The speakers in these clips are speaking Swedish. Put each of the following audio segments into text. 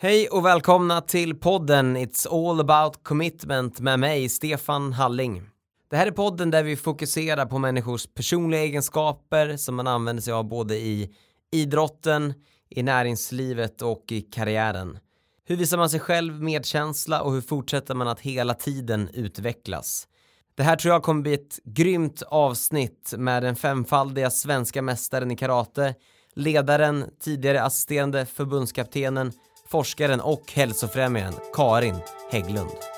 Hej och välkomna till podden It's all about commitment med mig, Stefan Halling. Det här är podden där vi fokuserar på människors personliga egenskaper som man använder sig av både i idrotten, i näringslivet och i karriären. Hur visar man sig själv medkänsla och hur fortsätter man att hela tiden utvecklas? Det här tror jag kommer bli ett grymt avsnitt med den femfaldiga svenska mästaren i karate, ledaren, tidigare assisterande förbundskaptenen, forskaren och hälsofrämjaren Karin Hägglund.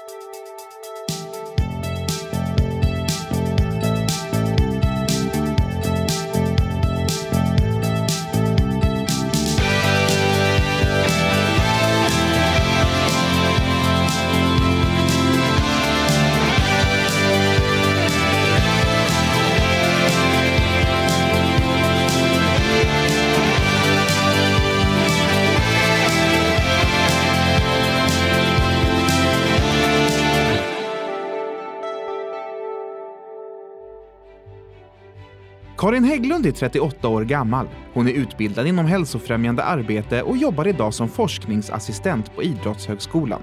Karin Hägglund är 38 år gammal. Hon är utbildad inom hälsofrämjande arbete och jobbar idag som forskningsassistent på Idrottshögskolan.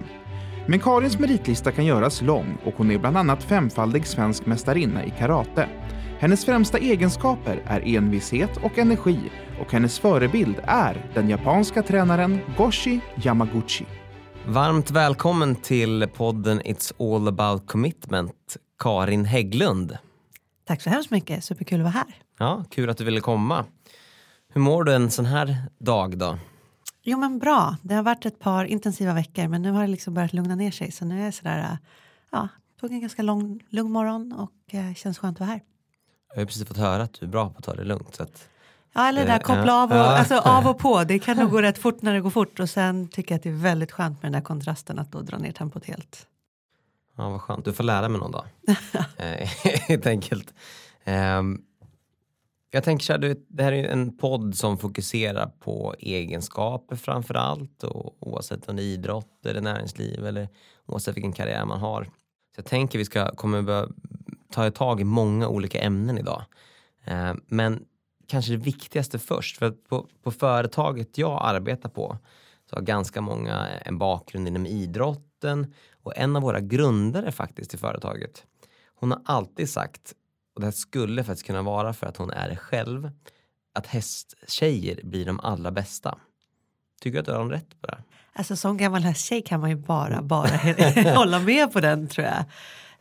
Men Karins meritlista kan göras lång och hon är bland annat femfaldig svensk mästarinna i karate. Hennes främsta egenskaper är envishet och energi och hennes förebild är den japanska tränaren Goshi Yamaguchi. Varmt välkommen till podden It's all about commitment, Karin Hägglund. Tack så hemskt mycket, superkul att vara här. Ja, kul att du ville komma. Hur mår du en sån här dag då? Jo men bra, det har varit ett par intensiva veckor men nu har det liksom börjat lugna ner sig så nu är jag sådär, ja, tog en ganska lång, lugn morgon och eh, känns skönt att vara här. Jag har precis fått höra att du är bra på att ta det lugnt. Så att, Ja, eller det där Eh, koppla av och, Ja. alltså, av och på, det kan nog gå rätt fort när det går fort och sen tycker jag att det är väldigt skönt med den där kontrasten att då dra ner tempot helt. ja, vad skönt, du får lära mig någon dag. Eh, Helt enkelt. Ehm, jag tänker så här, du, det här är en podd som fokuserar på egenskaper framför allt och oavsett om det är idrott eller näringsliv eller oavsett vilken karriär man har. Så jag tänker vi ska kommer behöva ta tag i många olika ämnen idag. Eh, men kanske det viktigaste först, för att på, på företaget jag arbetar på så har ganska många en bakgrund inom idrotten och en av våra grundare faktiskt i företaget, hon har alltid sagt, och det här skulle faktiskt kunna vara för att hon är själv, att hästtjejer blir de allra bästa. Tycker du att du har rätt på det? Alltså som gammal hästtjej kan man ju bara, bara hålla med på den tror jag.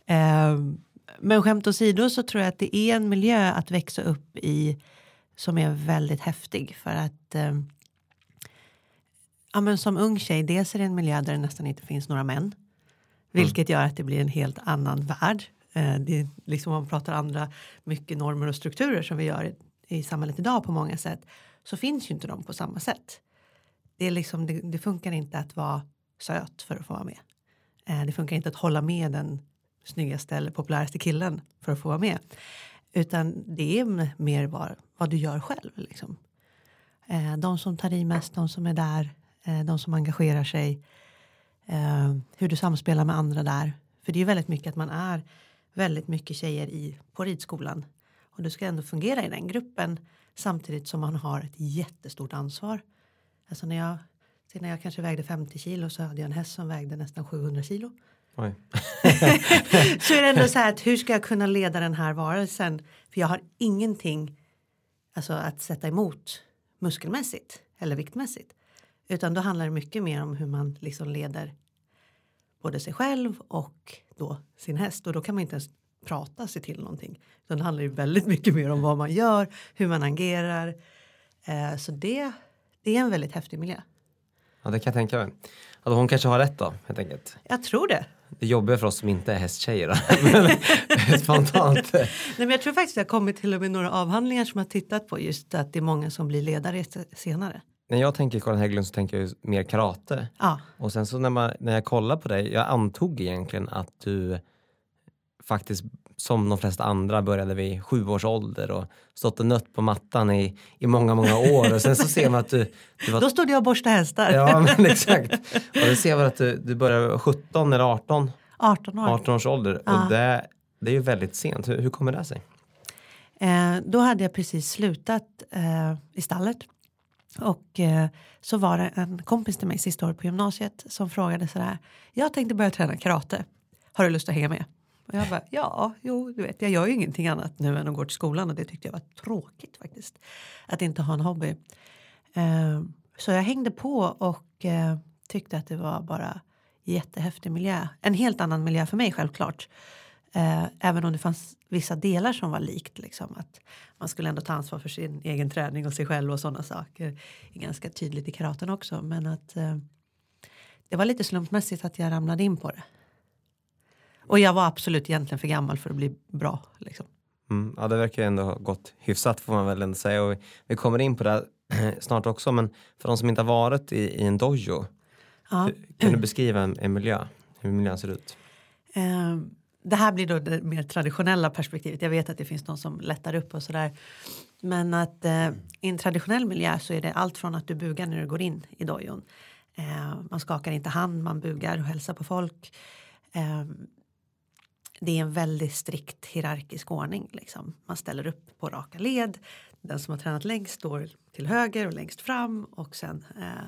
Ehm, men skämt åsido så tror jag att det är en miljö att växa upp i som är väldigt häftig för att ehm, ja, men som ung tjej, dels är det en miljö där det nästan inte finns några män. Vilket gör att det blir en helt annan värld. Eh, det är liksom om man pratar andra mycket normer och strukturer som vi gör i, samhället idag på många sätt så finns ju inte de på samma sätt. Det, är liksom, det, det funkar inte att vara söt för att få vara med. Eh, det funkar inte att hålla med den snyggaste eller populäraste killen för att få vara med. Utan det är mer vad, vad du gör själv. Liksom. Eh, de som tar i mest, de som är där, de som engagerar sig. Hur du samspelar med andra där. För det är väldigt mycket att man är väldigt mycket tjejer i, på ridskolan. Och du ska ändå fungera i den gruppen samtidigt som man har ett jättestort ansvar. Alltså när jag, när jag kanske vägde 50 kilo så hade jag en häst som vägde nästan 700 kilo. Oj. så är det ändå så här att hur ska jag kunna leda den här varelsen? För jag har ingenting alltså, att sätta emot muskelmässigt eller viktmässigt. Utan då handlar det mycket mer om hur man liksom leder både sig själv och då sin häst. Och då kan man inte ens prata sig till någonting. Utan det handlar ju väldigt mycket mer om vad man gör, hur man agerar. Eh, så det, det är en väldigt häftig miljö. Ja, det kan jag tänka mig. Alltså, hon kanske har rätt då, helt enkelt. Jag tror det. Det jobbiga för oss som inte är hästtjejer. Men spontant. Nej, men jag tror faktiskt att jag har kommit till och med några avhandlingar som har tittat på just att det är många som blir ledare senare. När jag tänker Karin Hägglund så tänker jag mer karate. Ja, Och sen så när, man, när jag kollar på dig, jag antog egentligen att du faktiskt som de flesta andra började vid sju års ålder och stått och nött på mattan i, i många, många år och sen så ser man att du, du var då stod jag och borstade hästar. Ja men exakt. Och då ser man att du, du började 17 eller 18, 18 år. 18 års ålder Ja. och det, det är ju väldigt sent. Hur, hur kommer det sig? Eh, då hade jag precis slutat eh, i stallet. Och eh, så var det en kompis till mig sista året på gymnasiet som frågade sådär. Jag tänkte börja träna karate. Har du lust att hänga med? Och jag bara, ja, jo, du vet, jag gör ju ingenting annat nu än att gå till skolan och det tyckte jag var tråkigt faktiskt. Att inte ha en hobby. Eh, så jag hängde på och eh, tyckte att det var bara jättehäftig miljö. En helt annan miljö för mig självklart. Eh, även om det fanns vissa delar som var likt. Liksom, att man skulle ändå ta ansvar för sin egen träning och sig själv och sådana saker. Det är ganska tydligt i karaten också. Men att eh, det var lite slumpmässigt att jag ramlade in på det. Och jag var absolut egentligen för gammal för att bli bra. Liksom. Mm, ja, det verkar ju ändå ha gått hyfsat får man väl ändå säga. Och vi kommer in på det snart också. Men för de som inte har varit i, i en dojo. Ja. Kan du beskriva en, en miljö? Hur miljön ser ut? Eh, det här blir då det mer traditionella perspektivet. Jag vet att det finns de som lättar upp och sådär. Men att eh, i en traditionell miljö så är det allt från att du bugar när du går in i dojon. Eh, man skakar inte hand, man bugar och hälsar på folk. Eh, det är en väldigt strikt hierarkisk ordning. Liksom. Man ställer upp på raka led. Den som har tränat längst står till höger och längst fram och sen eh,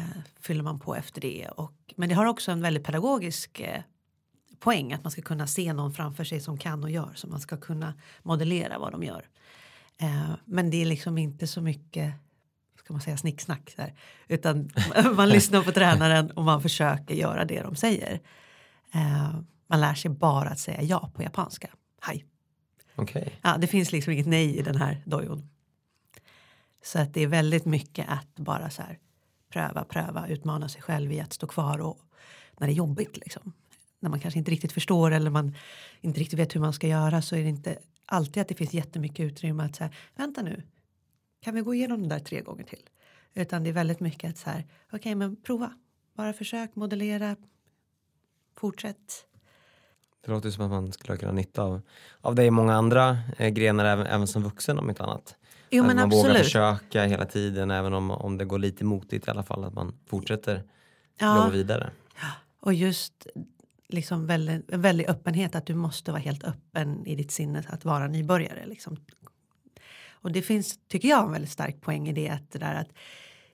eh, fyller man på efter det. Och, men det har också en väldigt pedagogisk eh, poäng att man ska kunna se någon framför sig som kan och gör så man ska kunna modellera vad de gör. Eh, men det är liksom inte så mycket ska man säga snicksnack där, utan man lyssnar på tränaren och man försöker göra det de säger. Eh, man lär sig bara att säga ja på japanska. Hej. Okay. Ja, det finns liksom inget nej i den här dojon. Så att det är väldigt mycket att bara så här pröva, pröva, utmana sig själv i att stå kvar och när det är jobbigt liksom. När man kanske inte riktigt förstår eller man inte riktigt vet hur man ska göra så är det inte alltid att det finns jättemycket utrymme att säga vänta nu, kan vi gå igenom det där tre gånger till? Utan det är väldigt mycket att så här, okej okay, men prova, bara försök modellera, fortsätt. Det låter som att man skulle kunna nytta av, av det i många andra eh, grenar även, även som vuxen om inte annat. Jo, att men man absolut. vågar försöka hela tiden även om, om det går lite motigt i alla fall att man fortsätter Ja. jobba vidare. Och just liksom väldigt, en väldig öppenhet att du måste vara helt öppen i ditt sinne att vara nybörjare. Liksom. Och det finns, tycker jag, en väldigt stark poäng i det att det där att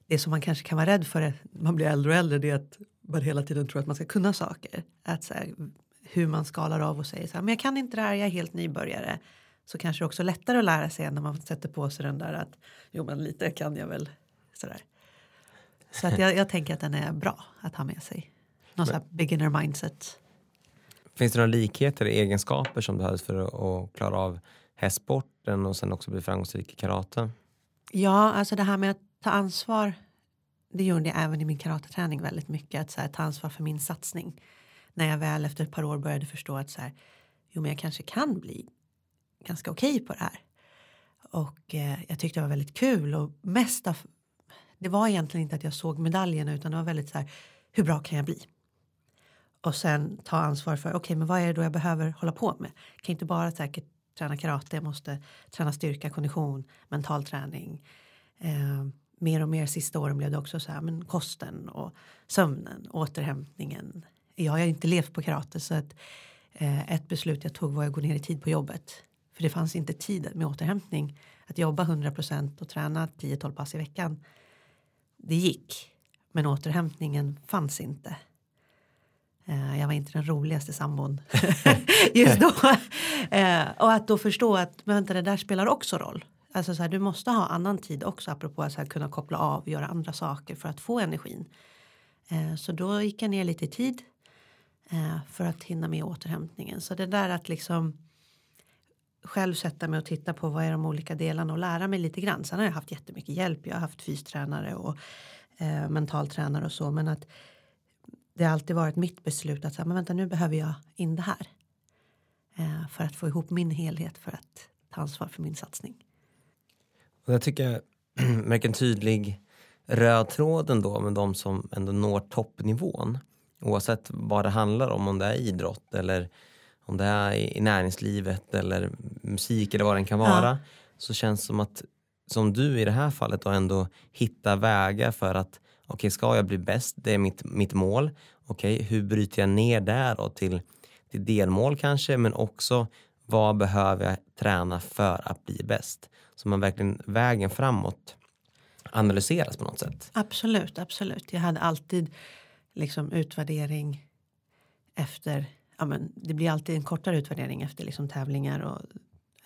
det som man kanske kan vara rädd för när man blir äldre och äldre det är att man hela tiden tror att man ska kunna saker. Att så här, hur man skalar av och säger så här, men jag kan inte det här, jag är helt nybörjare. Så kanske det också är lättare att lära sig när man sätter på sig den där att jo men lite kan jag väl sådär. Så att jag, jag tänker att den är bra att ha med sig. Någon sån här beginner mindset. Finns det några likheter i egenskaper som behövs för att, klara av hästsporten och sen också bli framgångsrik i karate? Ja, alltså det här med att ta ansvar. Det gjorde jag även i min karateträning väldigt mycket. Att så här, ta ansvar för min satsning. När jag väl efter ett par år började förstå att så här, jo men jag kanske kan bli ganska okej okay på det här. Och eh, jag tyckte det var väldigt kul och mest av det var egentligen inte att jag såg medaljerna utan det var väldigt så här hur bra kan jag bli? Och sen ta ansvar för okej okay, men vad är det då jag behöver hålla på med? Jag kan inte bara säkert träna karate, jag måste träna styrka, kondition, mental träning. Eh, mer och mer sista åren blev det också så här men kosten och sömnen, återhämtningen. Jag har inte levt på karate så att eh, ett beslut jag tog var att gå ner i tid på jobbet. För det fanns inte tid med återhämtning. Att jobba 100% och träna 10-12 pass i veckan. Det gick. Men återhämtningen fanns inte. Eh, jag var inte den roligaste sambon just då. Eh, och att då förstå att men vänta, det där spelar också roll. Alltså så här, du måste ha annan tid också apropå att så här, kunna koppla av och göra andra saker för att få energin. Eh, så då gick jag ner lite i tid för att hinna med återhämtningen. Så det där att liksom själv sätta mig och titta på vad är de olika delarna och lära mig lite grann. Sen har jag haft jättemycket hjälp. Jag har haft fystränare och eh, mentaltränare och så. Men att det har alltid varit mitt beslut att säga, men vänta nu behöver jag in det här. Eh, för att få ihop min helhet för att ta ansvar för min satsning. Och jag tycker jag märker en tydlig röd tråd ändå med de som ändå når toppnivån. Oavsett vad det handlar om, om det är idrott eller om det är i näringslivet eller musik eller vad det kan vara. Ja. Så känns det som att som du i det här fallet då ändå hittar vägar för att okej, okay, ska jag bli bäst? Det är mitt, mitt mål. Okej, okay, hur bryter jag ner där då till, till delmål kanske, men också vad behöver jag träna för att bli bäst? Så man verkligen vägen framåt analyseras på något sätt. Absolut, absolut. Jag hade alltid liksom utvärdering efter, ja men det blir alltid en kortare utvärdering efter liksom tävlingar och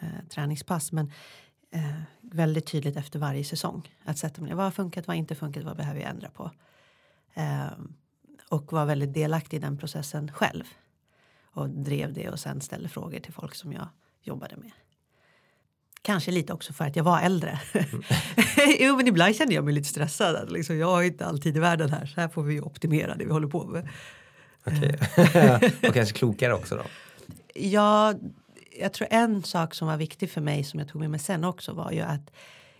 eh, träningspass. Men eh, väldigt tydligt efter varje säsong. Att sätta mig ner, vad har funkat, vad har inte funkat, vad behöver jag ändra på? Eh, och var väldigt delaktig i den processen själv. Och drev det och sen ställde frågor till folk som jag jobbade med. Kanske lite också för att jag var äldre. Mm. jo men ibland kände jag mig lite stressad. Liksom, jag har inte alltid i världen här så här får vi optimera det vi håller på med. Okej, okay. och kanske klokare också då? Ja, jag tror en sak som var viktig för mig som jag tog med mig sen också var ju att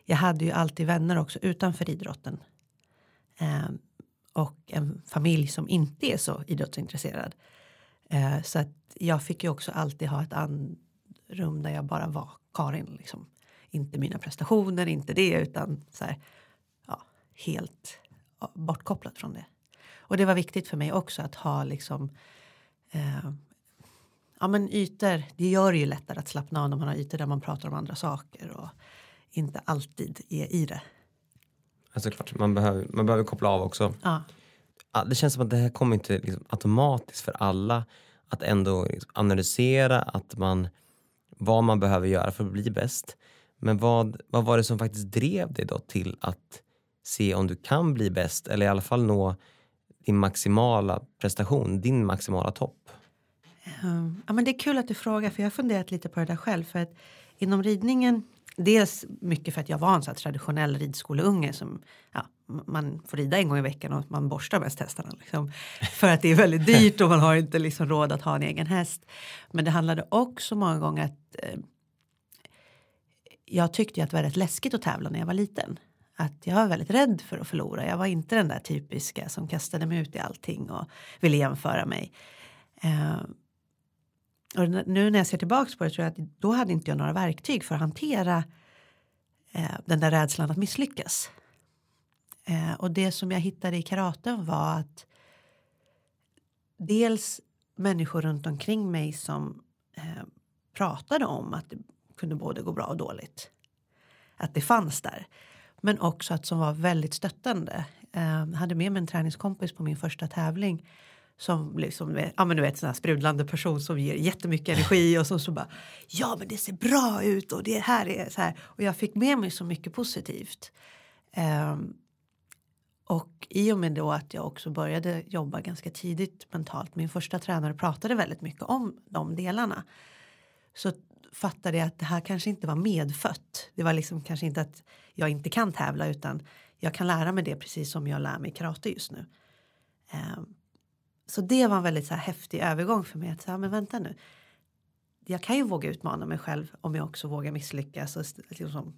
jag hade ju alltid vänner också utanför idrotten. Eh, och en familj som inte är så idrottsintresserad. Eh, så att jag fick ju också alltid ha ett rum där jag bara var Karin. Liksom. Inte mina prestationer, inte det utan så här, ja, helt bortkopplad från det. Och det var viktigt för mig också att ha liksom eh, ja, men ytor. Det gör det ju lättare att slappna av när man har ytor där man pratar om andra saker och inte alltid är i det. Alltså klart, man behöver, man behöver koppla av också. Ja. Det känns som att det här kommer inte liksom automatiskt för alla att ändå liksom analysera att man, vad man behöver göra för att bli bäst. Men vad, vad var det som faktiskt drev dig då till att se om du kan bli bäst eller i alla fall nå din maximala prestation, din maximala topp? Um, ja, men det är kul att du frågar för jag har funderat lite på det där själv. För att inom ridningen, dels mycket för att jag var en så traditionell ridskoleunge som ja, man får rida en gång i veckan och man borstar mest hästarna. Liksom, för att det är väldigt dyrt och man har inte liksom råd att ha en egen häst. Men det handlade också många gånger att eh, jag tyckte att det var rätt läskigt att tävla när jag var liten. Att jag var väldigt rädd för att förlora. Jag var inte den där typiska som kastade mig ut i allting och ville jämföra mig. Eh, och nu när jag ser tillbaka på det tror jag att då hade inte jag några verktyg för att hantera eh, den där rädslan att misslyckas. Eh, och det som jag hittade i karaten var att dels människor runt omkring mig som eh, pratade om att det kunde både gå bra och dåligt. Att det fanns där. Men också att som var väldigt stöttande. Eh, jag hade med mig en träningskompis på min första tävling som liksom, ja men du vet, sån här sprudlande person som ger jättemycket energi och så, så bara ja men det ser bra ut och det här är så här och jag fick med mig så mycket positivt. Um, och i och med då att jag också började jobba ganska tidigt mentalt, min första tränare pratade väldigt mycket om de delarna. Så fattade jag att det här kanske inte var medfött. Det var liksom kanske inte att jag inte kan tävla utan jag kan lära mig det precis som jag lär mig karate just nu. Um, så det var en väldigt så här häftig övergång för mig. Att säga, men vänta nu. Jag kan ju våga utmana mig själv om jag också vågar misslyckas. Och liksom,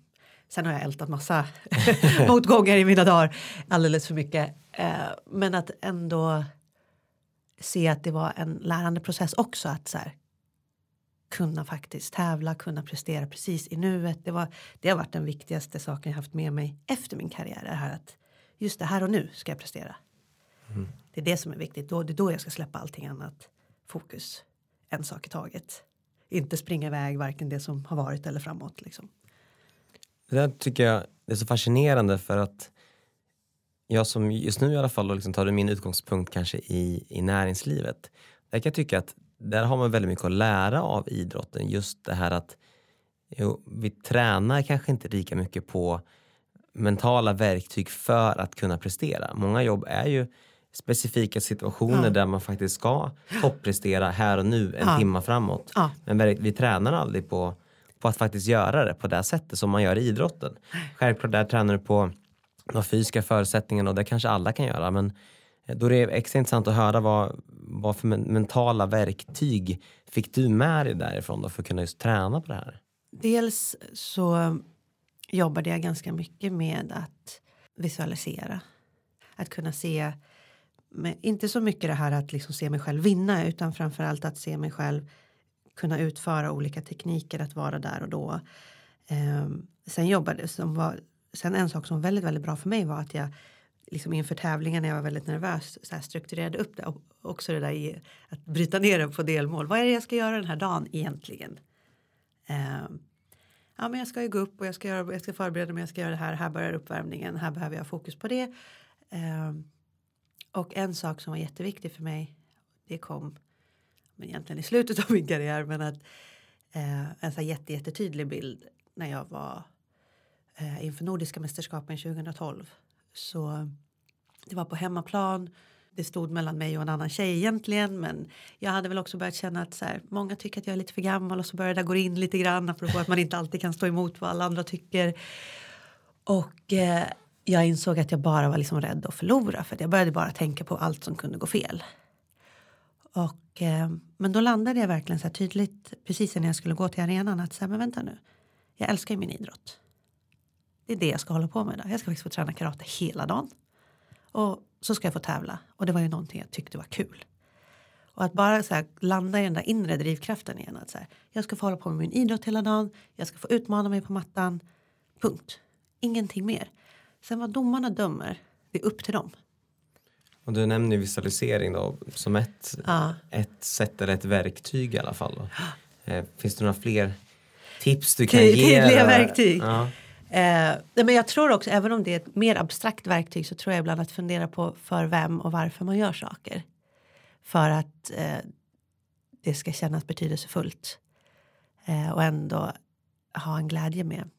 sen har jag ältat massa motgångar i mina dagar. Alldeles för mycket. Eh, men att ändå se att det var en lärande process också. Att så här, kunna faktiskt tävla, kunna prestera precis i nuet. Det, var, det har varit den viktigaste saken jag haft med mig efter min karriär. Det här att just det här och nu ska jag prestera. Mm. Det är det som är viktigt. Då, det är då jag ska släppa allting annat. Fokus. En sak i taget. Inte springa iväg varken det som har varit eller framåt. Liksom. Det där tycker jag är så fascinerande för att jag som just nu i alla fall liksom tar min utgångspunkt kanske i, i näringslivet. Där kan jag tycka att där har man väldigt mycket att lära av idrotten. Just det här att jo, vi tränar kanske inte lika mycket på mentala verktyg för att kunna prestera. Många jobb är ju specifika situationer ja. där man faktiskt ska topprestera här och nu en ja. timma framåt. Ja. Men vi tränar aldrig på, på att faktiskt göra det på det sättet som man gör i idrotten. Självklart där tränar du på de fysiska förutsättningarna och det kanske alla kan göra men då är det extra intressant att höra vad, vad för mentala verktyg fick du med dig därifrån då för att kunna just träna på det här? Dels så jobbade jag ganska mycket med att visualisera. Att kunna se men inte så mycket det här att liksom se mig själv vinna utan framförallt att se mig själv kunna utföra olika tekniker att vara där och då. Eh, sen jobbade som var sen en sak som var väldigt, väldigt bra för mig var att jag liksom inför tävlingen när jag var väldigt nervös så här strukturerade upp det och också det där i att bryta ner det på delmål. Vad är det jag ska göra den här dagen egentligen? Eh, ja, men jag ska ju gå upp och jag ska, göra, jag ska förbereda mig, jag ska göra det här, här börjar uppvärmningen, här behöver jag fokus på det. Eh, och en sak som var jätteviktig för mig, det kom men egentligen i slutet av min karriär, men att eh, en så jätte, jättetydlig bild när jag var eh, inför Nordiska mästerskapen 2012. Så det var på hemmaplan. Det stod mellan mig och en annan tjej egentligen men jag hade väl också börjat känna att så här, många tycker att jag är lite för gammal och så började det gå in lite grann apropå att man inte alltid kan stå emot vad alla andra tycker. Och eh, jag insåg att jag bara var liksom rädd att förlora för jag började bara tänka på allt som kunde gå fel. Och, eh, men då landade jag verkligen så här tydligt precis när jag skulle gå till arenan att säga men vänta nu, jag älskar ju min idrott. Det är det jag ska hålla på med idag. Jag ska faktiskt få träna karate hela dagen. Och så ska jag få tävla. Och det var ju någonting jag tyckte var kul. Och att bara så här, landa i den där inre drivkraften igen. Att så här, jag ska få hålla på med min idrott hela dagen. Jag ska få utmana mig på mattan. Punkt. Ingenting mer. Sen vad domarna dömer, det är upp till dem. Och du nämner visualisering då som ett, ja. ett sätt eller ett verktyg i alla fall. Eh, finns det några fler tips du kan Ty ge? Tydliga verktyg. Ja. Eh, men jag tror också, även om det är ett mer abstrakt verktyg så tror jag ibland att fundera på för vem och varför man gör saker. För att eh, det ska kännas betydelsefullt. Eh, och ändå ha en glädje med.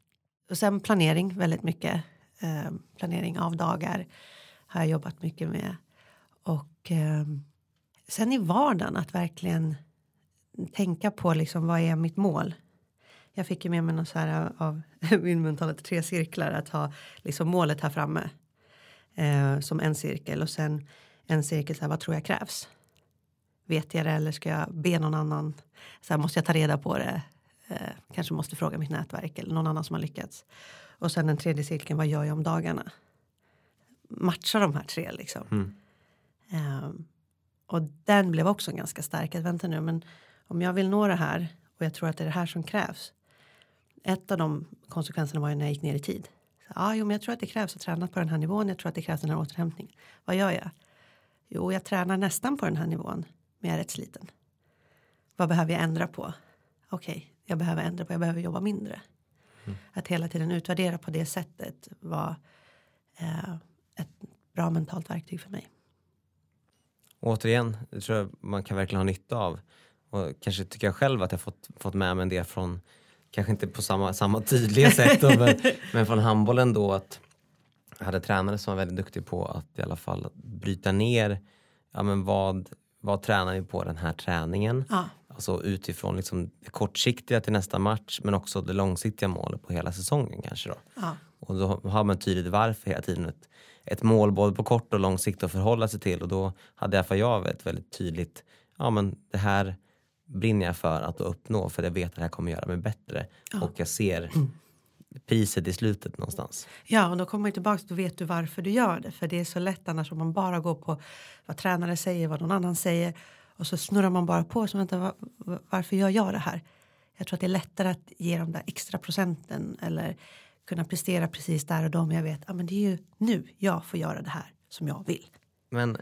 Och sen planering väldigt mycket. Eh, planering av dagar har jag jobbat mycket med. Och eh, sen i vardagen att verkligen tänka på liksom vad är mitt mål? jag fick ju med mig något så här eh, av min mentala tre cirklar att ha liksom målet här framme eh, som en cirkel och sen en cirkel så här, vad tror jag krävs? Vet jag det eller ska jag be någon annan? Så här, måste jag ta reda på det? Eh, kanske måste fråga mitt nätverk eller någon annan som har lyckats. Och sen den tredje cirkeln, vad gör jag om dagarna? Matcha de här tre liksom. Mm. Eh, och den blev också ganska stark. Att vänta nu, men om jag vill nå det här och jag tror att det är det här som krävs ett av de konsekvenserna var ju när jag gick ner i tid. Så, ah, jo, men jag tror att det krävs att träna på den här nivån. Jag tror att det krävs den här återhämtning. Vad gör jag? Jo, jag tränar nästan på den här nivån, men jag är rätt sliten. Vad behöver jag ändra på? Okej, okay, jag behöver ändra på, jag behöver jobba mindre. Mm. Att hela tiden utvärdera på det sättet var eh, ett bra mentalt verktyg för mig. Återigen, det tror jag man kan verkligen ha nytta av. Och kanske tycker jag själv att jag fått, fått med mig del från kanske inte på samma, samma tydliga sätt då, men, men från handbollen då att jag hade tränare som var väldigt duktig på att i alla fall bryta ner ja, men vad, vad tränar vi på den här träningen? Ja. Alltså utifrån liksom det kortsiktiga till nästa match men också det långsiktiga målet på hela säsongen kanske då. Ja. Och då har man tydligt varför hela tiden ett, ett mål både på kort och lång sikt att förhålla sig till och då hade i alla fall jag ett väldigt tydligt, ja men det här brinner jag för att uppnå för jag vet att det här kommer göra mig bättre. Ja. Och jag ser priset i slutet någonstans. Ja, och då kommer man tillbaka då vet du varför du gör det. För det är så lätt annars om man bara går på vad tränare säger, vad någon annan säger och så snurrar man bara på. Så vänta, var, varför gör jag det här? Jag tror att det är lättare att ge de där extra procenten eller kunna prestera precis där och då. Men jag vet, att ah, det är ju nu jag får göra det här som jag vill. Men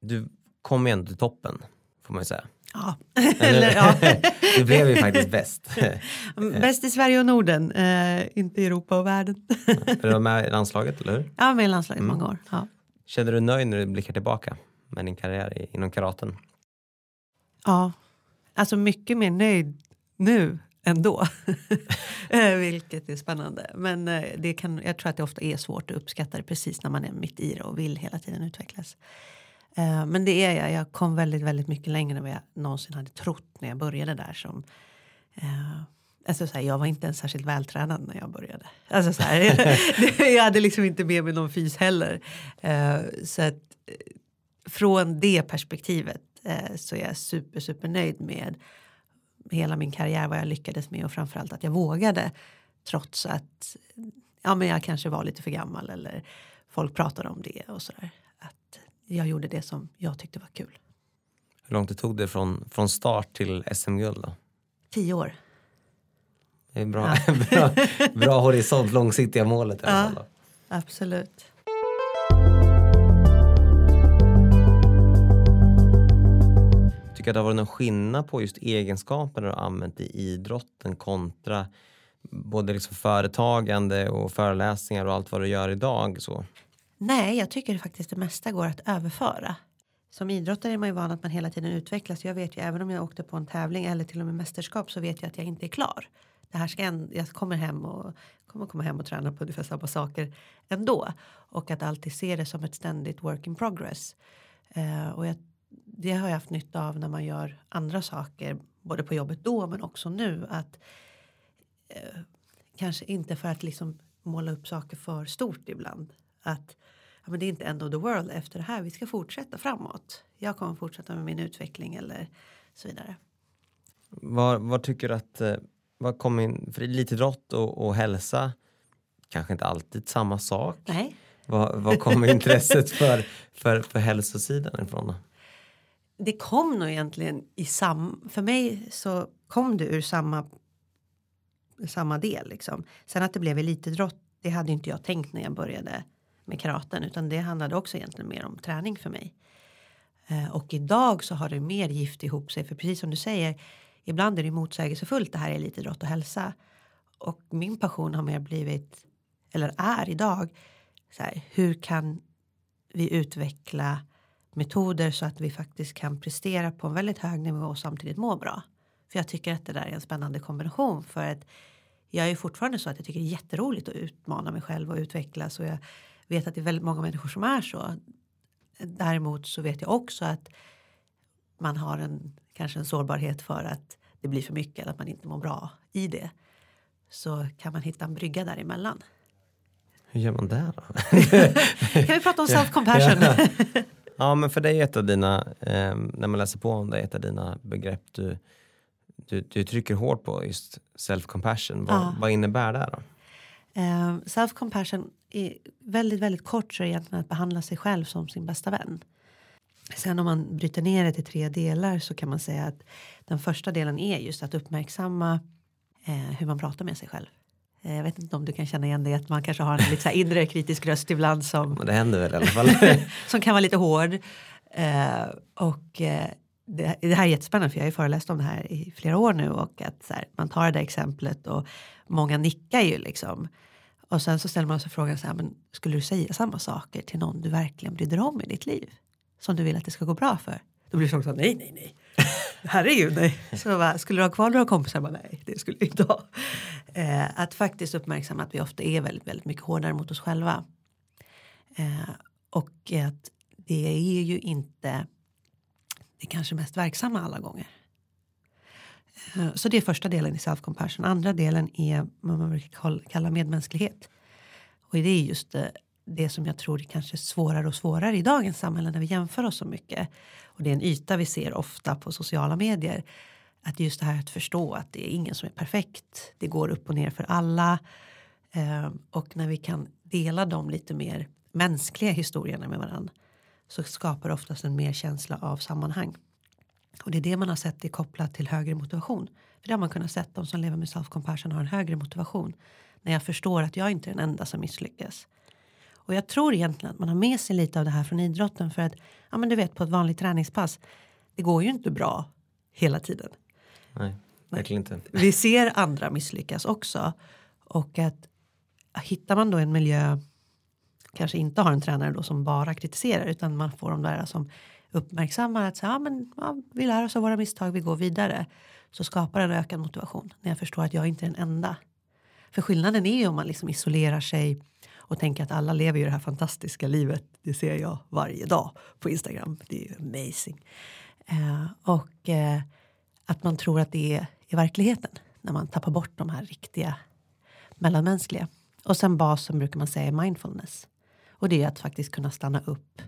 du kom ändå till toppen får man ju säga. Ja. Eller, ja. du blev ju faktiskt bäst. bäst i Sverige och Norden, eh, inte i Europa och världen. du var med i landslaget, eller hur? Ja, med i landslaget mm. många år. Ja. Känner du nöjd när du blickar tillbaka med din karriär inom karaten? Ja, alltså mycket mer nöjd nu ändå. Eh, vilket är spännande. Men eh, det kan, jag tror att det ofta är svårt att uppskatta det precis när man är mitt i det och vill hela tiden utvecklas. Eh, men det är jag. Jag kom väldigt, väldigt mycket längre än vad jag någonsin hade trott när jag började där. Som, alltså så här, jag var inte ens särskilt vältränad när jag började. Alltså så här, jag hade liksom inte med mig någon fys heller. Uh, så att, från det perspektivet så är jag super, super nöjd med hela min karriär, vad jag lyckades med och framförallt att jag vågade trots att ja, men jag kanske var lite för gammal eller folk pratade om det och sådär jag gjorde det som jag tyckte var kul. Hur långt det tog det från, från start till SM-guld då? Tio år. Det är bra, ja. bra, bra horisont, långsiktiga målet i alla fall. Absolut. Tycker att det har varit någon skillnad på just egenskaper du har använt i idrotten kontra både liksom företagande och föreläsningar och allt vad du gör idag? Så? Nej, jag tycker faktiskt det mesta går att överföra. Som idrottare är man ju van att man hela tiden utvecklas. Jag vet ju även om jag åkte på en tävling eller till och med mästerskap så vet jag att jag inte är klar. Det här ska en, jag kommer hem och kommer komma hem och träna på ungefär samma saker ändå. Och att alltid se det som ett ständigt work in progress. Eh, och jag, det har jag haft nytta av när man gör andra saker. Både på jobbet då men också nu. Att eh, Kanske inte för att liksom måla upp saker för stort ibland. Att ja, men det är inte end of the world efter det här. Vi ska fortsätta framåt. Jag kommer fortsätta med min utveckling eller så vidare. Vad, vad tycker du att, eh, vad kommer in, för elitidrott och, och hälsa kanske inte alltid samma sak. Nej. Vad, vad kommer intresset för, för, för hälsosidan ifrån? Det kom nog egentligen i samma, för mig så kom det ur samma samma del liksom. Sen att det blev elitidrott, det hade inte jag tänkt när jag började med karaten utan det handlade också egentligen mer om träning för mig. Eh, och idag så har det mer gift ihop sig för precis som du säger ibland är det motsägelsefullt det här är elitidrott och hälsa. Och min passion har mer blivit, eller är idag, så här, hur kan vi utveckla metoder så att vi faktiskt kan prestera på en väldigt hög nivå och samtidigt må bra. För jag tycker att det där är en spännande kombination för att jag är fortfarande så att jag tycker det är jätteroligt att utmana mig själv och utvecklas och jag vet att det är väldigt många människor som är så. Däremot så vet jag också att man har en kanske en sårbarhet för att det blir för mycket eller att man inte mår bra i det. Så kan man hitta en brygga däremellan. Hur gör man det då? kan vi prata om self-compassion? ja. Ja men för dig är ett av dina, eh, när man läser på om det, ett av dina begrepp du du, du trycker hårt på just self-compassion. Vad, ja. vad innebär det då? Uh, self-compassion är väldigt, väldigt kort så är egentligen att behandla sig själv som sin bästa vän. Sen om man bryter ner det till tre delar så kan man säga att den första delen är just att uppmärksamma eh, hur man pratar med sig själv. Eh, jag vet inte om du kan känna igen det att man kanske har en lite så inre kritisk röst ibland som. Men det händer väl i alla fall. som kan vara lite hård. Eh, och eh, det, det, här är jättespännande för jag har ju föreläst om det här i flera år nu och att så här, man tar det där exemplet och många nickar ju liksom. Och sen så ställer man sig frågan så här, men skulle du säga samma saker till någon du verkligen bryr dig om i ditt liv? Som du vill att det ska gå bra för? Då blir det så nej, nej, nej. Herregud, nej. Så bara, skulle du ha kvar några kompisar? Bara, nej, det skulle jag inte ha. Eh, att faktiskt uppmärksamma att vi ofta är väldigt, väldigt mycket hårdare mot oss själva. Eh, och att det är ju inte det kanske mest verksamma alla gånger. Eh, så det är första delen i self-compassion. Andra delen är vad man brukar kalla medmänsklighet. Och det är just det, det som jag tror är kanske svårare och svårare i dagens samhälle när vi jämför oss så mycket. Och det är en yta vi ser ofta på sociala medier. Att just det här att förstå att det är ingen som är perfekt. Det går upp och ner för alla. Ehm, och när vi kan dela de lite mer mänskliga historierna med varandra så skapar det oftast en mer känsla av sammanhang. Och det är det man har sett är kopplat till högre motivation. För det har man kunnat se de som lever med self-compassion har en högre motivation. När jag förstår att jag inte är den enda som misslyckas. Och jag tror egentligen att man har med sig lite av det här från idrotten för att ja men du vet på ett vanligt träningspass. Det går ju inte bra hela tiden. Nej, verkligen inte. Vi ser andra misslyckas också och att hittar man då en miljö kanske inte har en tränare då som bara kritiserar utan man får de där som uppmärksammar att så, ja, men, ja, vi lär oss av våra misstag, vi går vidare. Så skapar en ökad motivation när jag förstår att jag inte är den enda. För skillnaden är ju om man liksom isolerar sig och tänker att alla lever ju det här fantastiska livet. Det ser jag varje dag på Instagram. Det är ju amazing. Eh, och eh, att man tror att det är i verkligheten när man tappar bort de här riktiga mellanmänskliga. Och sen basen brukar man säga är mindfulness. Och det är att faktiskt kunna stanna upp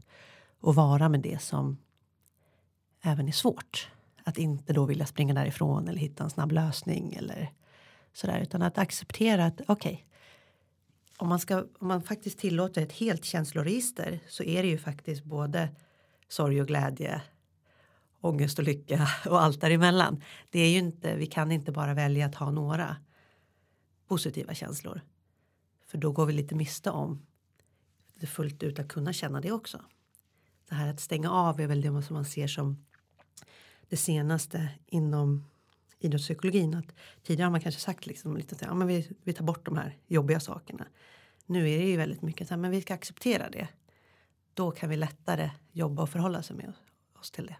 och vara med det som även är svårt. Att inte då vilja springa därifrån eller hitta en snabb lösning eller sådär. Utan att acceptera att okej, okay, om, man om man faktiskt tillåter ett helt känsloregister så är det ju faktiskt både sorg och glädje, ångest och lycka och allt däremellan. Det är ju inte, vi kan inte bara välja att ha några positiva känslor. För då går vi lite miste om det fullt ut att kunna känna det också. Det här att stänga av är väl det som man ser som det senaste inom idrottspsykologin. Att tidigare har man kanske sagt liksom lite att ja, men vi, vi tar bort de här jobbiga sakerna. Nu är det ju väldigt mycket så här, men vi ska acceptera det. Då kan vi lättare jobba och förhålla sig med oss till det.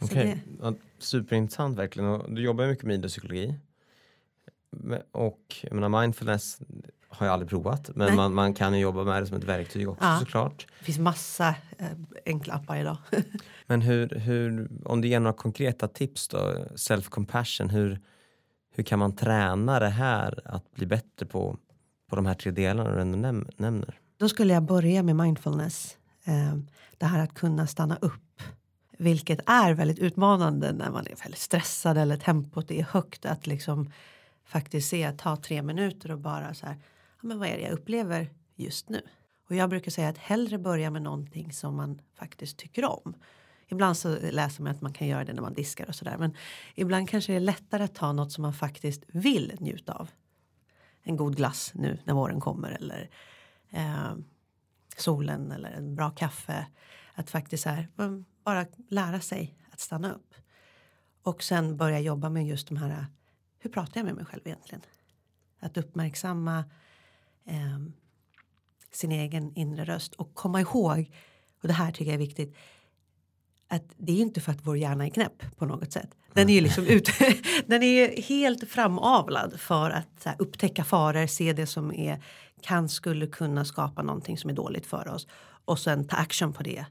Okej, okay. ja, superintressant verkligen. Och du jobbar mycket med idrottspsykologi. Och jag menar, mindfulness har jag aldrig provat men man, man, kan ju jobba med det som ett verktyg också ja. såklart. Det finns massa eh, enkla appar idag. men hur, hur, om du ger några konkreta tips då, self-compassion, hur, hur kan man träna det här att bli bättre på, på de här tre delarna du ändå näm nämner? Då skulle jag börja med mindfulness. Eh, det här att kunna stanna upp. Vilket är väldigt utmanande när man är väldigt stressad eller tempot är högt. Att liksom faktiskt se, ta tre minuter och bara så här, men vad är det jag upplever just nu? Och jag brukar säga att hellre börja med någonting som man faktiskt tycker om. Ibland så läser man att man kan göra det när man diskar och sådär. Men ibland kanske det är lättare att ta något som man faktiskt vill njuta av. En god glass nu när våren kommer eller eh, solen eller en bra kaffe. Att faktiskt här, bara lära sig att stanna upp. Och sen börja jobba med just de här hur pratar jag med mig själv egentligen? Att uppmärksamma eh, sin egen inre röst och komma ihåg, och det här tycker jag är viktigt, att det är inte för att vår hjärna är knäpp på något sätt. Den är ju liksom ut, den är helt framavlad för att här, upptäcka faror, se det som är, kan skulle kunna skapa någonting som är dåligt för oss och sen ta action på det.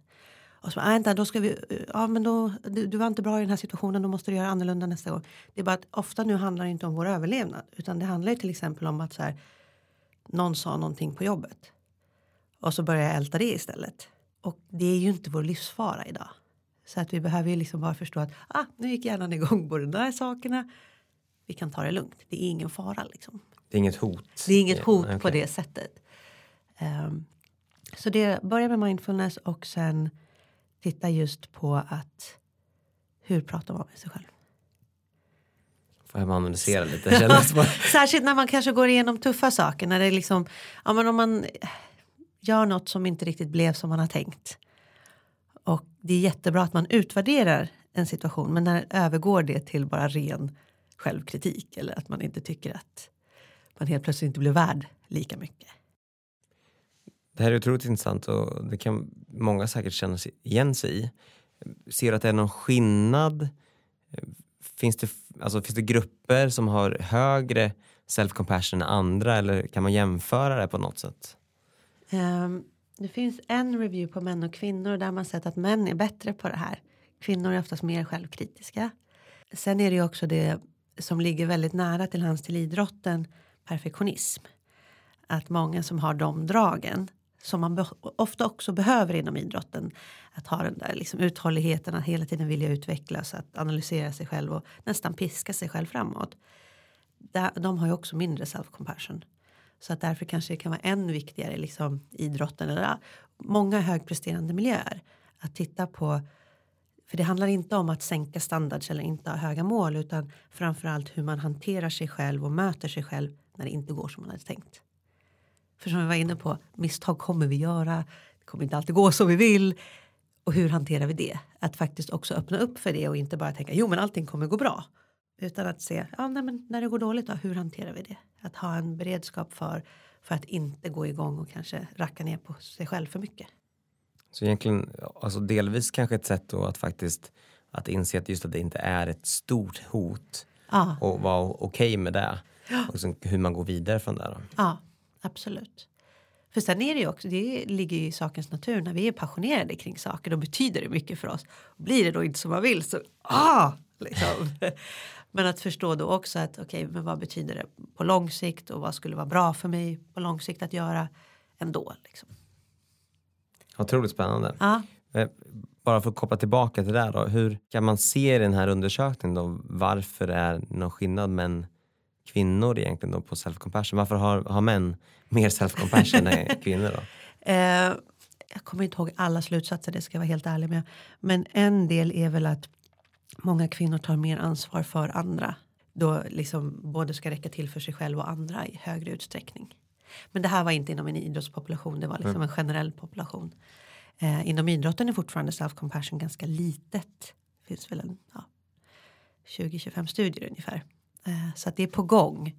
Och så vänta, då ska vi, ja men då, du, du, var inte bra i den här situationen, då måste du göra annorlunda nästa gång. Det är bara att ofta nu handlar det inte om vår överlevnad, utan det handlar till exempel om att så här, någon sa någonting på jobbet. Och så börjar jag älta det istället. Och det är ju inte vår livsfara idag. Så att vi behöver ju liksom bara förstå att ah, nu gick hjärnan igång på de där sakerna. Vi kan ta det lugnt. Det är ingen fara liksom. Det är inget hot? Det är inget hot okay. på det sättet. Um, så det börjar med mindfulness och sen titta just på att hur pratar man med sig själv? Får analysera lite? Särskilt när man kanske går igenom tuffa saker. När det är liksom, ja, men om man gör något som inte riktigt blev som man har tänkt. Och det är jättebra att man utvärderar en situation men när övergår det till bara ren självkritik eller att man inte tycker att man helt plötsligt inte blir värd lika mycket. Det här är otroligt intressant och det kan många säkert känna igen sig i. Ser att det är någon skillnad? Finns det, alltså, finns det grupper som har högre self-compassion än andra eller kan man jämföra det på något sätt? Um, det finns en review på män och kvinnor där man sett att män är bättre på det här. Kvinnor är oftast mer självkritiska. Sen är det ju också det som ligger väldigt nära till hands till idrotten, perfektionism. Att många som har de dragen som man ofta också behöver inom idrotten. Att ha den där liksom uthålligheten, att hela tiden vilja utvecklas, att analysera sig själv och nästan piska sig själv framåt. De har ju också mindre self-compassion. Så att därför kanske det kan vara än viktigare liksom idrotten eller många högpresterande miljöer. Att titta på, för det handlar inte om att sänka standards eller inte ha höga mål utan framförallt hur man hanterar sig själv och möter sig själv när det inte går som man hade tänkt. För som vi var inne på, misstag kommer vi göra. Det kommer inte alltid gå som vi vill. Och hur hanterar vi det? Att faktiskt också öppna upp för det och inte bara tänka jo men allting kommer gå bra. Utan att se, ja nej, men när det går dåligt då, hur hanterar vi det? Att ha en beredskap för, för att inte gå igång och kanske racka ner på sig själv för mycket. Så egentligen, alltså delvis kanske ett sätt då att faktiskt att inse att just att det inte är ett stort hot ja. och vara okej okay med det. Ja. Och sen hur man går vidare från det. Då. Ja, absolut. För sen är det ju också, det ligger ju i sakens natur, när vi är passionerade kring saker då betyder det mycket för oss. Blir det då inte som man vill så ah! Liksom. men att förstå då också att okej, okay, men vad betyder det på lång sikt och vad skulle vara bra för mig på lång sikt att göra ändå. Liksom. Otroligt spännande. Ja. Eh, bara för att koppla tillbaka till det då, hur kan man se i den här undersökningen då varför det är någon skillnad men kvinnor egentligen då på self-compassion? Varför har, har män mer self-compassion än kvinnor då? Eh, jag kommer inte ihåg alla slutsatser, det ska jag vara helt ärlig med. Men en del är väl att många kvinnor tar mer ansvar för andra. Då liksom både ska räcka till för sig själv och andra i högre utsträckning. Men det här var inte inom en idrottspopulation, det var liksom mm. en generell population. Eh, inom idrotten är fortfarande self-compassion ganska litet. Det finns väl en, ja, 20-25 studier ungefär. Eh, så att det är på gång.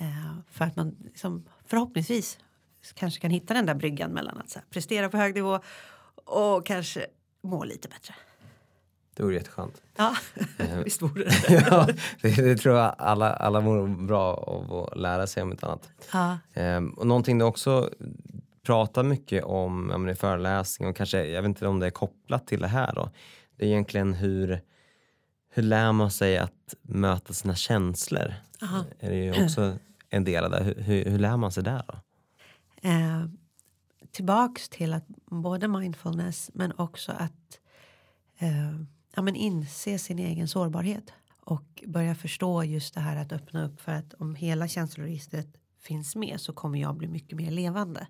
Eh, för att man liksom, förhoppningsvis kanske kan hitta den där bryggan mellan att här, prestera på hög nivå och kanske må lite bättre. Det vore jätteskönt. Ja, visst vore det. ja, det, det tror jag alla, alla mår bra av att lära sig om ett annat. Ja. Ehm, och någonting du också pratar mycket om ja, i föreläsning och kanske, jag vet inte om det är kopplat till det här då. Det är egentligen hur, hur lär man sig att möta sina känslor? Aha. Är det ju också en del av det. Hur, hur, hur lär man sig där då? Eh, tillbaks till att både mindfulness men också att eh, ja, men inse sin egen sårbarhet och börja förstå just det här att öppna upp för att om hela känsloregistret finns med så kommer jag bli mycket mer levande.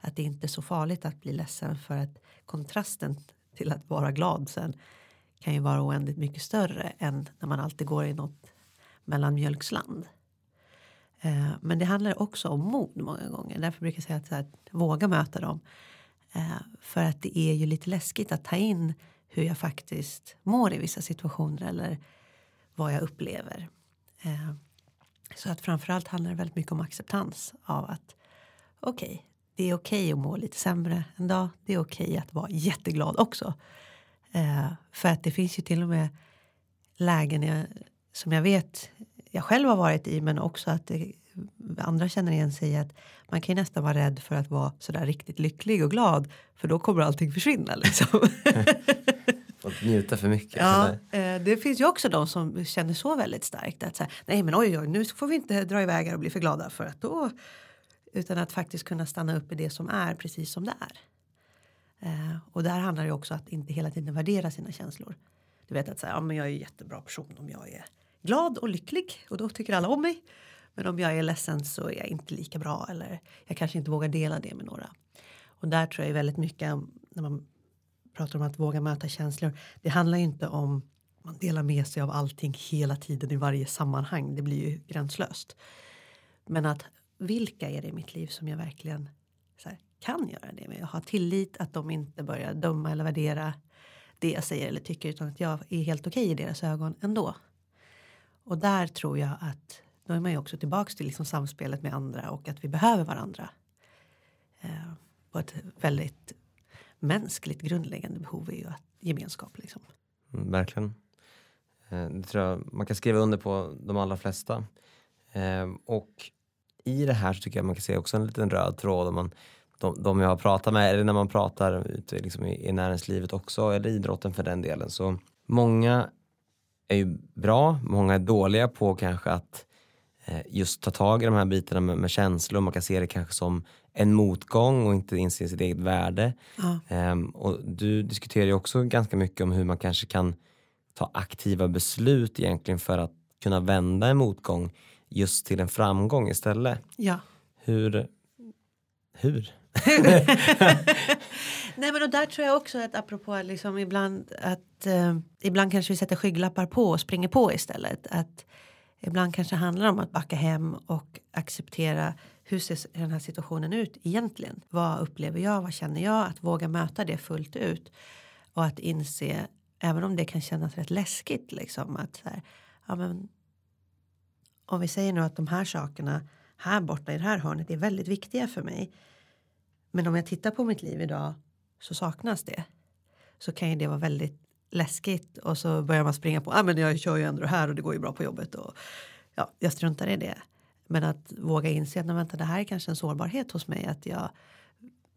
Att det inte är så farligt att bli ledsen för att kontrasten till att vara glad sen kan ju vara oändligt mycket större än när man alltid går i något mellanmjölksland. Eh, men det handlar också om mod många gånger. Därför brukar jag säga att, så här, våga möta dem. Eh, för att det är ju lite läskigt att ta in hur jag faktiskt mår i vissa situationer eller vad jag upplever. Eh, så att framförallt handlar det väldigt mycket om acceptans av att okej, okay, det är okej okay att må lite sämre en dag. Det är okej okay att vara jätteglad också. Eh, för att det finns ju till och med lägen jag, som jag vet jag själv har varit i men också att det, andra känner igen sig i att man kan ju nästan vara rädd för att vara sådär riktigt lycklig och glad för då kommer allting försvinna liksom. Fått njuta för mycket. Ja, eh, det finns ju också de som känner så väldigt starkt att så här, nej men oj, oj nu får vi inte dra iväg och bli för glada för att då utan att faktiskt kunna stanna upp i det som är precis som det är. Eh, och där handlar det också att inte hela tiden värdera sina känslor. Du vet att säga, ja, men jag är en jättebra person om jag är glad och lycklig och då tycker alla om mig. Men om jag är ledsen så är jag inte lika bra eller jag kanske inte vågar dela det med några. Och där tror jag väldigt mycket när man pratar om att våga möta känslor. Det handlar ju inte om man delar med sig av allting hela tiden i varje sammanhang. Det blir ju gränslöst. Men att vilka är det i mitt liv som jag verkligen här, kan göra det med? Jag har tillit att de inte börjar döma eller värdera det jag säger eller tycker utan att jag är helt okej okay i deras ögon ändå. Och där tror jag att då är man ju också tillbaks till liksom samspelet med andra och att vi behöver varandra. Eh, på ett väldigt mänskligt grundläggande behov är ju att gemenskap. Liksom. Mm, verkligen. Eh, det tror jag man kan skriva under på de allra flesta. Eh, och i det här så tycker jag man kan se också en liten röd tråd. Om man, de, de jag har pratat med, eller när man pratar ute liksom i, i näringslivet också, eller idrotten för den delen. Så många är ju bra, många är dåliga på kanske att eh, just ta tag i de här bitarna med, med känslor. Man kan se det kanske som en motgång och inte inse sitt eget värde. Ja. Um, och du diskuterar ju också ganska mycket om hur man kanske kan ta aktiva beslut egentligen för att kunna vända en motgång just till en framgång istället. Ja. Hur? Hur? Nej men och där tror jag också att apropå liksom ibland att eh, ibland kanske vi sätter skygglappar på och springer på istället. Att ibland kanske handlar om att backa hem och acceptera hur ser den här situationen ut egentligen? Vad upplever jag? Vad känner jag? Att våga möta det fullt ut och att inse även om det kan kännas rätt läskigt liksom att här, ja, men, om vi säger nu att de här sakerna här borta i det här hörnet är väldigt viktiga för mig. Men om jag tittar på mitt liv idag så saknas det. Så kan ju det vara väldigt läskigt och så börjar man springa på. Ah, men jag kör ju ändå här och det går ju bra på jobbet och ja, jag struntar i det. Men att våga inse att vänta, det här är kanske en sårbarhet hos mig att jag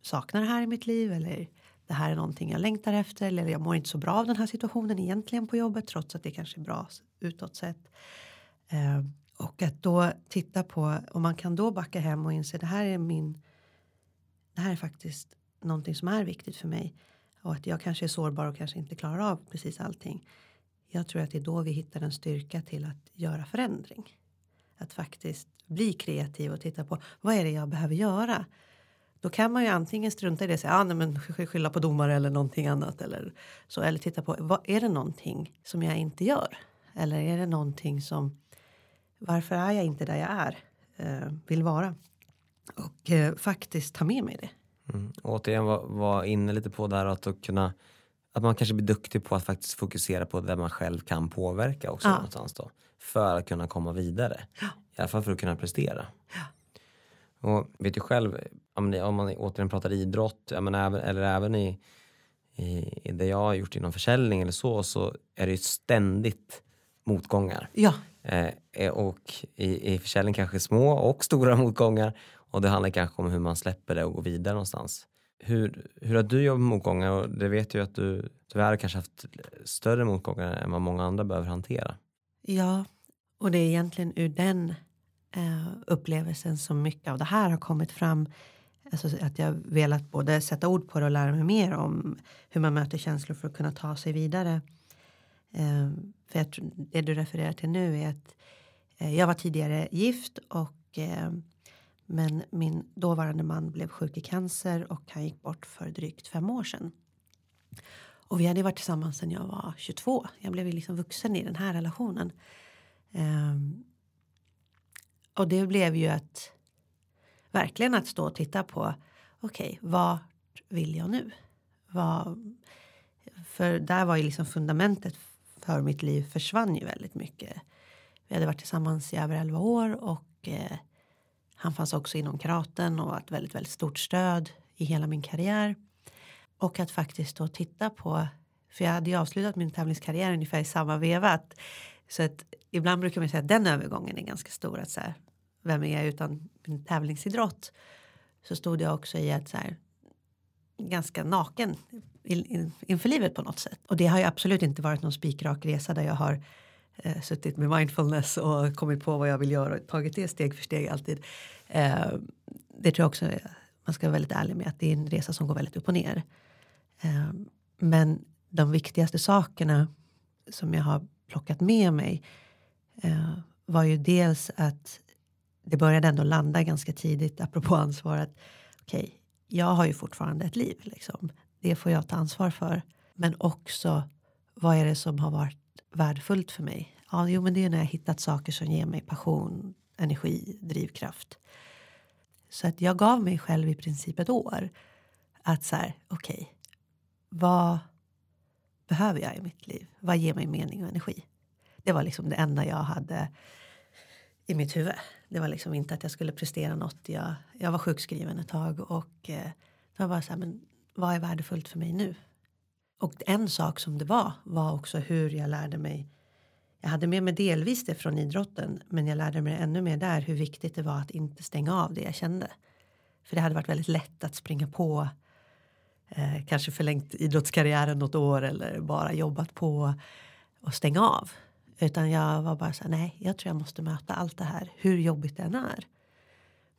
saknar det här i mitt liv eller det här är någonting jag längtar efter eller jag mår inte så bra av den här situationen egentligen på jobbet trots att det kanske är bra utåt sett. Eh, och att då titta på och man kan då backa hem och inse det här är min. Det här är faktiskt någonting som är viktigt för mig och att jag kanske är sårbar och kanske inte klarar av precis allting. Jag tror att det är då vi hittar en styrka till att göra förändring. Att faktiskt bli kreativ och titta på vad är det jag behöver göra? Då kan man ju antingen strunta i det och säga ah, nej, men skylla på domare eller någonting annat. Eller, så, eller titta på vad, är det någonting som jag inte gör? Eller är det någonting som varför är jag inte där jag är? Eh, vill vara. Och eh, faktiskt ta med mig det. Mm. Återigen var, var inne lite på där att kunna att man kanske blir duktig på att faktiskt fokusera på det man själv kan påverka också Ja. någonstans då. För att kunna komma vidare. Ja. I alla fall för att kunna prestera. Ja. Och vet ju själv, om man, återigen pratar idrott, ja, men även, eller även i, i, i det jag har gjort inom försäljning eller så, så är det ju ständigt motgångar. Ja, Eh, eh, och i, i försäljning kanske små och stora motgångar. Och det handlar kanske om hur man släpper det och går vidare någonstans. Hur, hur har du jobbat med motgångar? Och det vet ju att du tyvärr kanske haft större motgångar än vad många andra behöver hantera. ja. Och det är egentligen ur den eh, upplevelsen som mycket av det här har kommit fram. Alltså att jag velat både sätta ord på det och lära mig mer om hur man möter känslor för att kunna ta sig vidare. Eh, för jag tror, det du refererar till nu är att eh, jag var tidigare gift och eh, men min dåvarande man blev sjuk i cancer och han gick bort för drygt fem år sedan. Och vi hade varit tillsammans sedan jag var 22. Jag blev ju liksom vuxen i den här relationen. Um, och det blev ju att verkligen att stå och titta på. Okej, vart vill jag nu? Vad, för där var ju liksom fundamentet för mitt liv försvann ju väldigt mycket. Vi hade varit tillsammans i över 11 år och eh, han fanns också inom karaten och var ett väldigt, väldigt stort stöd i hela min karriär. Och att faktiskt då titta på, för jag hade ju avslutat min tävlingskarriär ungefär i samma veva. Att, så att ibland brukar man säga att den övergången är ganska stor. Att så här, vem är jag utan min tävlingsidrott? Så stod jag också i att så här, ganska naken in, in, inför livet på något sätt. Och det har ju absolut inte varit någon spikrak resa där jag har eh, suttit med mindfulness och kommit på vad jag vill göra och tagit det steg för steg alltid. Eh, det tror jag också man ska vara väldigt ärlig med att det är en resa som går väldigt upp och ner. Eh, men de viktigaste sakerna som jag har plockat med mig eh, var ju dels att det började ändå landa ganska tidigt apropå ansvar att okej, okay, jag har ju fortfarande ett liv liksom. Det får jag ta ansvar för. Men också vad är det som har varit värdefullt för mig? Ja, jo, men det är när jag hittat saker som ger mig passion, energi, drivkraft. Så att jag gav mig själv i princip ett år att så här, okej, okay, vad behöver jag i mitt liv? Vad ger mig mening och energi? Det var liksom det enda jag hade i mitt huvud. Det var liksom inte att jag skulle prestera något. Jag, jag var sjukskriven ett tag och eh, det var bara så här, men vad är värdefullt för mig nu? Och en sak som det var var också hur jag lärde mig. Jag hade med mig delvis det från idrotten, men jag lärde mig ännu mer där hur viktigt det var att inte stänga av det jag kände. För det hade varit väldigt lätt att springa på eh, kanske förlängt idrottskarriären något år eller bara jobbat på och stänga av. Utan jag var bara så här, nej, jag tror jag måste möta allt det här, hur jobbigt det än är.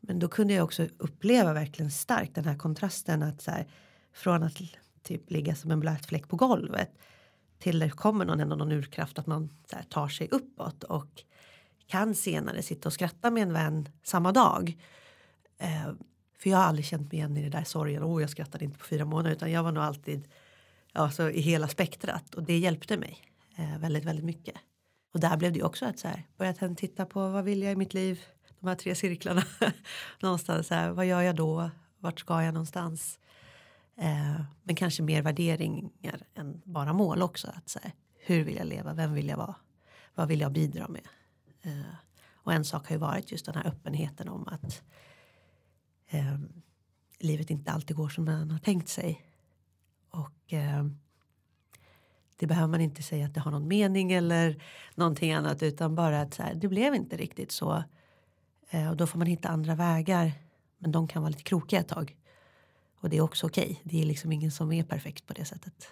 Men då kunde jag också uppleva verkligen starkt den här kontrasten att så här, från att typ ligga som en blöt fläck på golvet till det kommer någon, ändå någon urkraft att man så här, tar sig uppåt och kan senare sitta och skratta med en vän samma dag. Eh, för jag har aldrig känt mig igen i det där sorgen. Oh, jag skrattade inte på fyra månader utan jag var nog alltid alltså, i hela spektrat och det hjälpte mig eh, väldigt, väldigt mycket. Och där blev det ju också att så här, börja titta på vad vill jag i mitt liv? De här tre cirklarna. någonstans så här, vad gör jag då? Vart ska jag någonstans? Eh, men kanske mer värderingar än bara mål också. Att så här, hur vill jag leva? Vem vill jag vara? Vad vill jag bidra med? Eh, och en sak har ju varit just den här öppenheten om att eh, livet inte alltid går som man har tänkt sig. Och eh, det behöver man inte säga att det har någon mening eller någonting annat utan bara att så här, det blev inte riktigt så. Eh, och då får man hitta andra vägar. Men de kan vara lite krokiga ett tag. Och det är också okej. Okay. Det är liksom ingen som är perfekt på det sättet.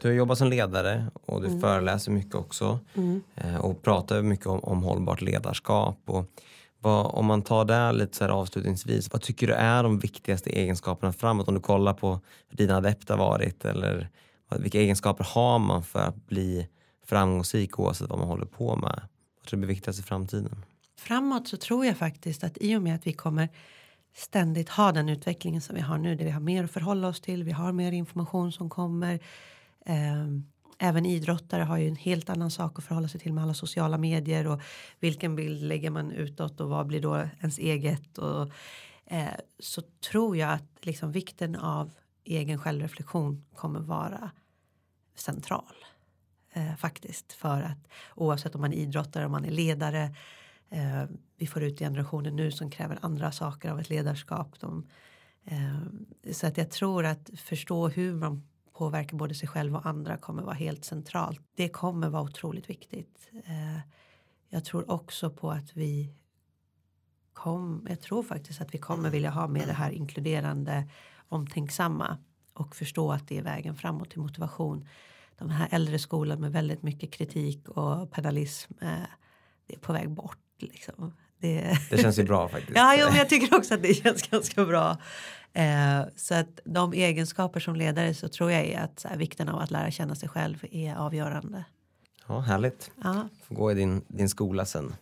Du har jobbat som ledare och du mm. föreläser mycket också. Mm. Och pratar mycket om, om hållbart ledarskap. Och vad, om man tar det lite så här avslutningsvis. Vad tycker du är de viktigaste egenskaperna framåt? Om du kollar på hur dina adepter varit. Eller vilka egenskaper har man för att bli framgångsrik oavsett vad man håller på med? Vad tror du blir viktigast i framtiden? Framåt så tror jag faktiskt att i och med att vi kommer ständigt ha den utvecklingen som vi har nu. Där vi har mer att förhålla oss till. Vi har mer information som kommer. Eh, även idrottare har ju en helt annan sak att förhålla sig till med alla sociala medier och vilken bild lägger man utåt och vad blir då ens eget och eh, så tror jag att liksom vikten av egen självreflektion kommer vara central. Eh, faktiskt för att oavsett om man är idrottare, om man är ledare. Eh, vi får ut generationer nu som kräver andra saker av ett ledarskap. De, eh, så att jag tror att förstå hur man påverkar både sig själv och andra kommer vara helt centralt. Det kommer vara otroligt viktigt. Eh, jag tror också på att vi kom, jag tror faktiskt att vi kommer vilja ha med det här inkluderande omtänksamma och förstå att det är vägen framåt till motivation. De här äldre skolan med väldigt mycket kritik och pedalism eh, det är på väg bort. Liksom. Det, det känns ju bra faktiskt. ja, jo, men jag tycker också att det känns ganska bra. Eh, så att de egenskaper som ledare så tror jag är att här, vikten av att lära känna sig själv är avgörande. Ja, härligt. Ja. Får gå i din, din skola sen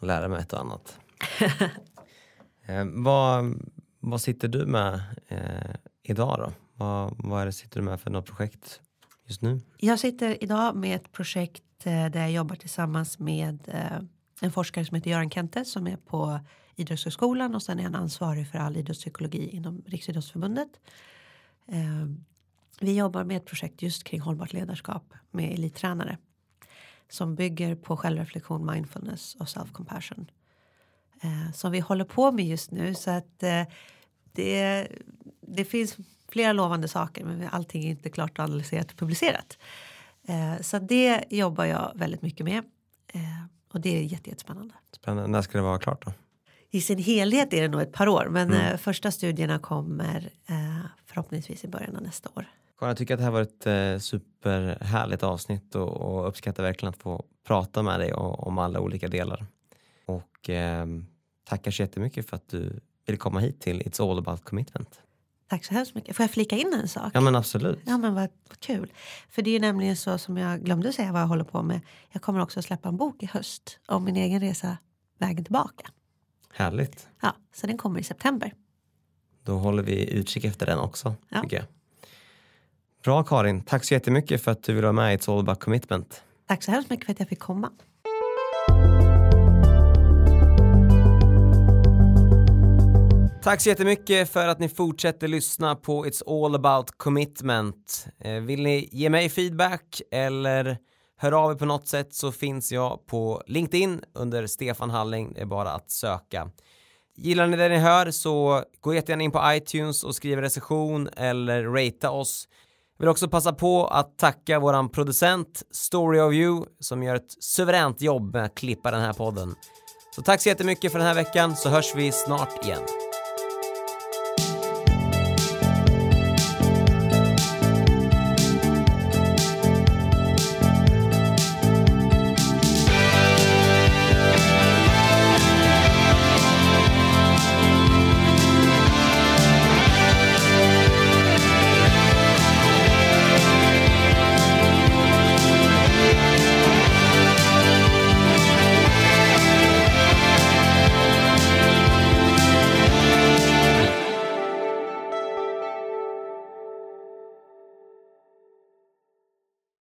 och lära mig ett och annat. eh, vad, vad sitter du med eh, idag då? Vad, vad är det sitter du med för något projekt just nu? Jag sitter idag med ett projekt eh, där jag jobbar tillsammans med eh, en forskare som heter Göran Kente som är på Idrottshögskolan och sen är han ansvarig för all idrottspsykologi inom Riksidrottsförbundet. Eh, vi jobbar med ett projekt just kring hållbart ledarskap med elittränare som bygger på självreflektion, mindfulness och self-compassion. Som vi håller på med just nu så att det, det finns flera lovande saker men allting är inte klart analyserat och publicerat. Eh, så det jobbar jag väldigt mycket med. Eh, och det är jättespännande. Spännande. När ska det vara klart då? I sin helhet är det nog ett par år men mm. Eh, första studierna kommer förhoppningsvis i början av nästa år. Jag tycker att det här var ett eh, superhärligt avsnitt och, och uppskattar verkligen att få prata med dig om, om alla olika delar. Och eh, tackar så jättemycket för att du vill komma hit till It's All About Commitment. Tack så hemskt mycket. Får jag flika in en sak? Ja men absolut. Ja men vad, vad kul. För det är nämligen så som jag glömde säga vad jag håller på med. Jag kommer också att släppa en bok i höst om min egen resa vägen tillbaka. Härligt. Ja, så den kommer i september. Då håller vi utkik efter den också. Ja. Tycker jag. Bra Karin, tack så jättemycket för att du vill vara med i It's All About Commitment. Tack så hemskt mycket för att jag fick komma. Tack så jättemycket för att ni fortsätter lyssna på It's All About Commitment. Eh, vill ni ge mig feedback eller höra av er på något sätt så finns jag på LinkedIn under Stefan Halling. Det är bara att söka. Gillar ni det ni hör så gå jättegärna in på iTunes och skriv recension eller ratea oss. Vill också passa på att tacka våran producent Story of You som gör ett suveränt jobb med att klippa den här podden. Så tack så jättemycket för den här veckan så hörs vi snart igen.